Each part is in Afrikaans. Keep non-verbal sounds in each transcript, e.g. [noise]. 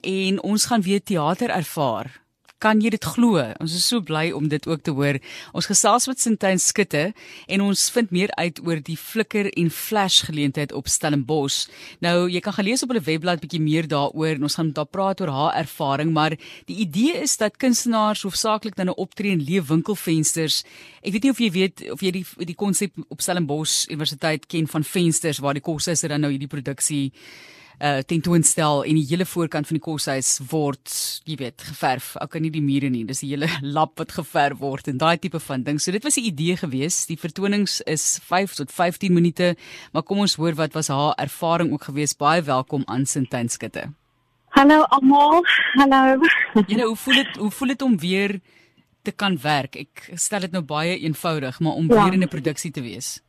en ons gaan weer teater ervaar. Kan jy dit glo? Ons is so bly om dit ook te hoor. Ons gesels met Sintyn Skutte en ons vind meer uit oor die flikker en flash geleentheid op Stellenbosch. Nou, jy kan gelees op hulle webblad bietjie meer daaroor en ons gaan daar praat oor haar ervaring, maar die idee is dat kunstenaars hoofsaaklik dan 'n optree in leef winkelfensters. Ek weet nie of jy weet of jy die die konsep op Stellenbosch Universiteit ken van vensters waar die kosse is dan nou hierdie produksie uh tentoonstel en die hele voorkant van die koshuis word, jy weet, geverf. Ek kan nie die mure nie, dis die hele [laughs] lap wat geverf word en daai tipe van ding. So dit was 'n idee gewees. Die vertonings is 5 tot 15 minute, maar kom ons hoor wat was haar ervaring ook gewees. Baie welkom aan Sintyn Skutte. Hallo almal. Hallo. Nou, hoe voel dit hoe voel dit om weer te kan werk? Ek stel dit nou baie eenvoudig, maar om ja. weer in 'n produksie te wees.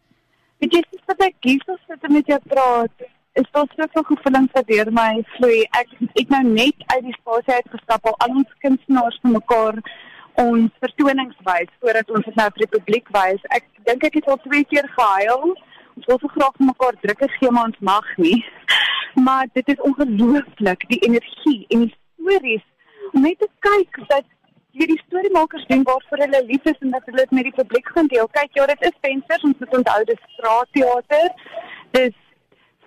Weet jy, dis wat ek kies om met jou praat is daar soveel gevoelens wat deur my vloei. Ek het nou net uit die spasie uitgestap al al ons kunstenaars van mekaar ons vertonings wys voordat ons dit nou vir die publiek wys. Ek dink ek het al twee keer gehuil. Ons wil so graag vir mekaar drukke gee maar ons mag nie. [laughs] Maar dit is ongelooflik die energie en die stories om net te kyk dat hierdie storiemakers doen waarvoor hulle lief is en dat hulle dit met die publiek gaan deel. Kyk, ja, dit is vensters, ons moet onthou dis straatteater. Dis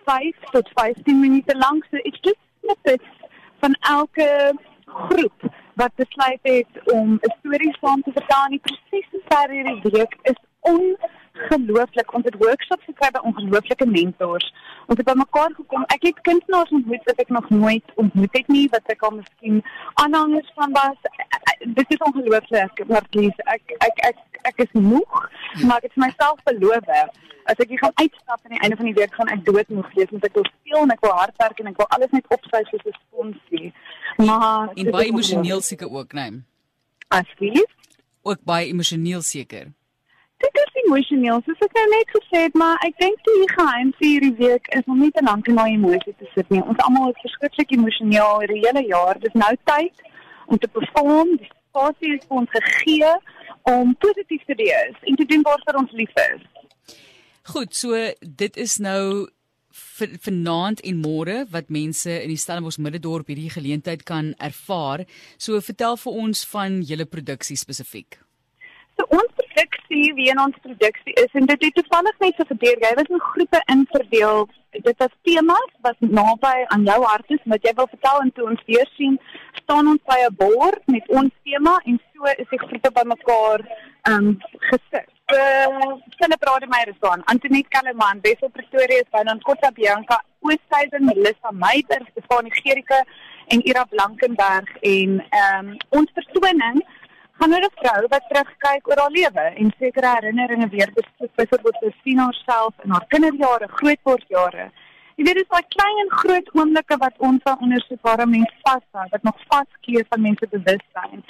5 tot 15 minute lank. So it's just snippets van elke groep wat besluit het om 'n storie saam te vertel. Die proses vir hierdie week is ongelooflik. Ons het workshops gekry by ongelooflike mentors. Ons het bymekaar gekom. Ek het kunstenaars ontmoet wat ek nog nooit ontmoet het nie, wat ek al miskien aanhangers van was. Dit is ongelooflik, Marlies. Ek ek ek ek is moeg, maar ek het myself beloof as ek gaan uitstap aan die einde van die week gaan ek doodmoeg wees want ek wil speel en ek wil hard werk en ek wil alles net opsy soos 'n sponsie. Maar en baie emosioneel seker ook, nee. Asfies? Ook baie emosioneel seker. Dit is emosioneel, soos ek nou net gesê het, maar ek dink die geheim vir hierdie week is om nie te lank in daai emosie te sit nie. Ons almal is verskriklik emosioneel hierdie hele jaar. Dis nou tyd om te perform. Die spasie is vir ons gegee om positief te wees en te doen waarvoor ons lief is. Goed, so dit is nou vanaand en môre wat mense in die Stellenbosch Middedorp hierdie geleentheid kan ervaar. So vertel vir ons van julle produksie spesifiek. So ons produksie, wie in ons produksie is en dit het toevallig net so gebeur. Jy was in groepe inverdeel. Dit was temas wat naby aan jou hart is wat jy wil vertel en toe ons weer sien, staan ons by 'n bord met ons tema en so is die groepe bymekaar ehm um, gesit uh Stella Brademeier is daar, Antoinette Kellerman, Wessel Pretoria is daar, Kotta Bianca, Oosthuizen, Melissa Meyer, Stefanie Gericke en Ira Blankenberg en ehm um, ons vertoning gaan oor 'n vrou wat terugkyk oor haar lewe en sekere herinneringe weer besoek, byvoorbeeld sy sien haarself in haar kinderjare, grootwordjare. Jy weet dis daai klein en groot oomblikke wat ons van ondersoekbare mense vashou, wat nog vaskleef van mense bewustheid.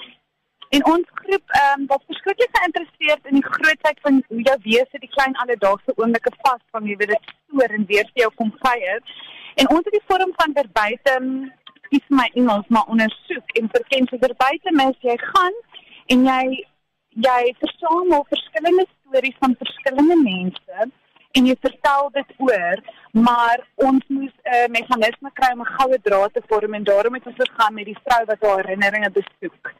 En ons groep ehm um, was verskriklik geïnteresseerd in die grootheid van hoe jou wese die klein alledaagse oomblikke vas van jy weet dit stoor en weer vir jou kom kuier. En ons het die vorm van verbuitem is my Engels maar ondersoek en verken se verbuitem is jy gaan en jy jy versamel verskillende stories van verskillende mense en jy vertel dit oor maar ons moes 'n uh, meganisme kry om 'n goue draad te vorm en daarom het ons gegaan met die vrou wat haar herinneringe besoek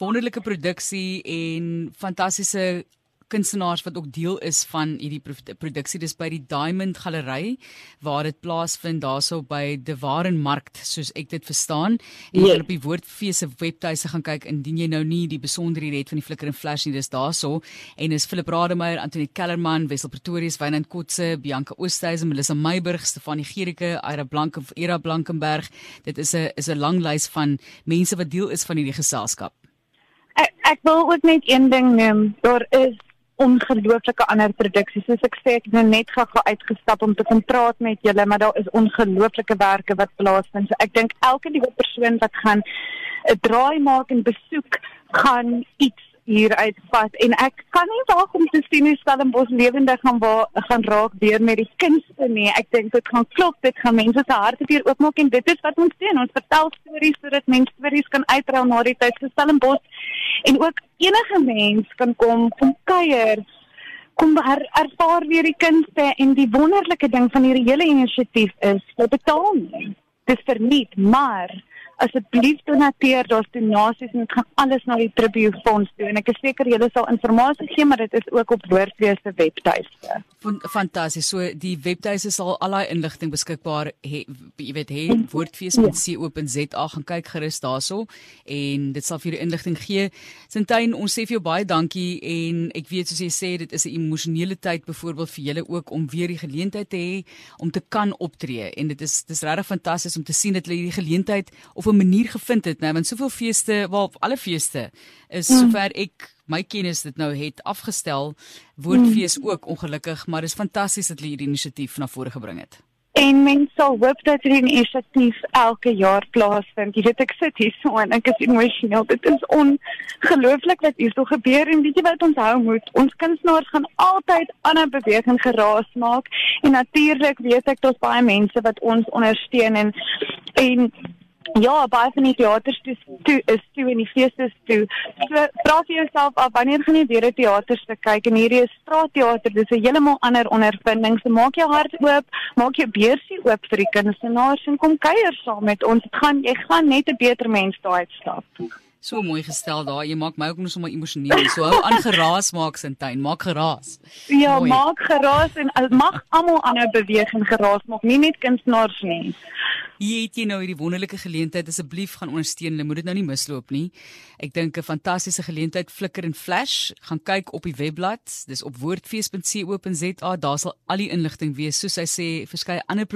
wonderlike produksie en fantastiese kunstenaars wat ook deel is van hierdie produksie. Dis by die Diamond Galery waar dit plaasvind daarso by De Waren Markt soos ek dit verstaan. En jy ja. kan op die woordfees se webtuise gaan kyk indien jy nou nie die besonderhede het van die flicker en flash nie dis daarso. En is Philip Rademeier, Antonie Kellerman, Wessel Pretorius, Wynand Kotse, Bianca Oosthuizen, Melissa Meiburg, Stefanie Gericke, Ira Blanken, Era Blankenberg. Dit is 'n is 'n lang lys van mense wat deel is van hierdie geselskap ek, wil ook net een ding noem. Daar is ongelooflike ander produksies. Soos ek sê, ek het nou net gou uitgestap om te kom praat met julle, maar daar is ongelooflike werke wat plaasvind. So ek dink elke nuwe persoon wat gaan 'n draai maak en besoek gaan iets hier uitvat en ek kan nie wag om te sien hoe Stellenbosch lewendig gaan waar gaan raak deur met die kunste nie. Ek dink dit gaan klop, dit gaan mense se harte weer oopmaak en dit is wat ons doen. Ons vertel stories sodat mense stories kan uitrol na die tyd van Stellenbosch en ook enige mens kan kom kom kuier kom er, ervaar weer die kunste en die wonderlike ding van hierdie hele inisiatief is, jy betaal nie. Dis verniet, maar asseblief donateer, daar's donasies en dit gaan alles na die Tribute Fonds toe en ek is seker julle sal inligting gee, maar dit is ook op Woordfees se webtuiste. Fantasties. So die webtuiste sal al daai inligting beskikbaar hê, jy weet, hê woordfees.co.za gaan kyk gerus daarso en dit sal vir julle inligting gee. Sintyn, ons sê vir jou baie dankie en ek weet soos jy sê dit is 'n emosionele tyd byvoorbeeld vir julle ook om weer die geleentheid te hê om te kan optree en dit is dis regtig fantasties om te sien dat hulle hierdie geleentheid of 'n manier gevind het nou want soveel feeste, wel alle feeste is mm. sover ek my kennis dit nou het afgestel woordfees mm. ook ongelukkig maar dit is fantasties dat hulle hierdie inisiatief na vore gebring het. En mense sal hoop dat hierdie inisiatief elke jaar plaasvind. Jy weet ek sit hier so en ek is emosioneel. Dit is ongelooflik wat hier so gebeur en weet jy wat ons hou moet? Ons kunstenaars gaan altyd ander beweging geraas maak en natuurlik weet ek daar's baie mense wat ons ondersteun en en Ja, baie van die teaters toe, toe is toe en die feeste is toe. So vra vir jouself af wanneer gaan jy weer 'n teaterstuk kyk en hierdie is straatteater, dis 'n heeltemal ander ondervinding. So maak jou hart oop, maak jou beursie oop vir die kunstenaars en kom kuier saam met ons. Dit gaan jy gaan net 'n beter mens daai uitstap. So mooi gestel daar. Jy maak my ook nog sommer emosioneel. So hou aan geraas maak Sintyn, maak geraas. Ja, mooi. maak geraas en mag almal aanhou beweeg en geraas maak, nie net kunstenaars nie. Hier het jy nou hierdie wonderlike geleentheid. Asseblief gaan ondersteun. Jy moet dit nou nie misloop nie. Ek dink 'n fantastiese geleentheid flikker en flash. Gaan kyk op die webblad. Dis op woordfees.co.za. Daar sal al die inligting wees. Soos hy sê, verskeie ander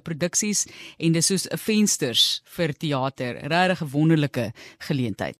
produksies en dis soos 'n vensters vir teater. Regtig 'n wonderlike geleentheid.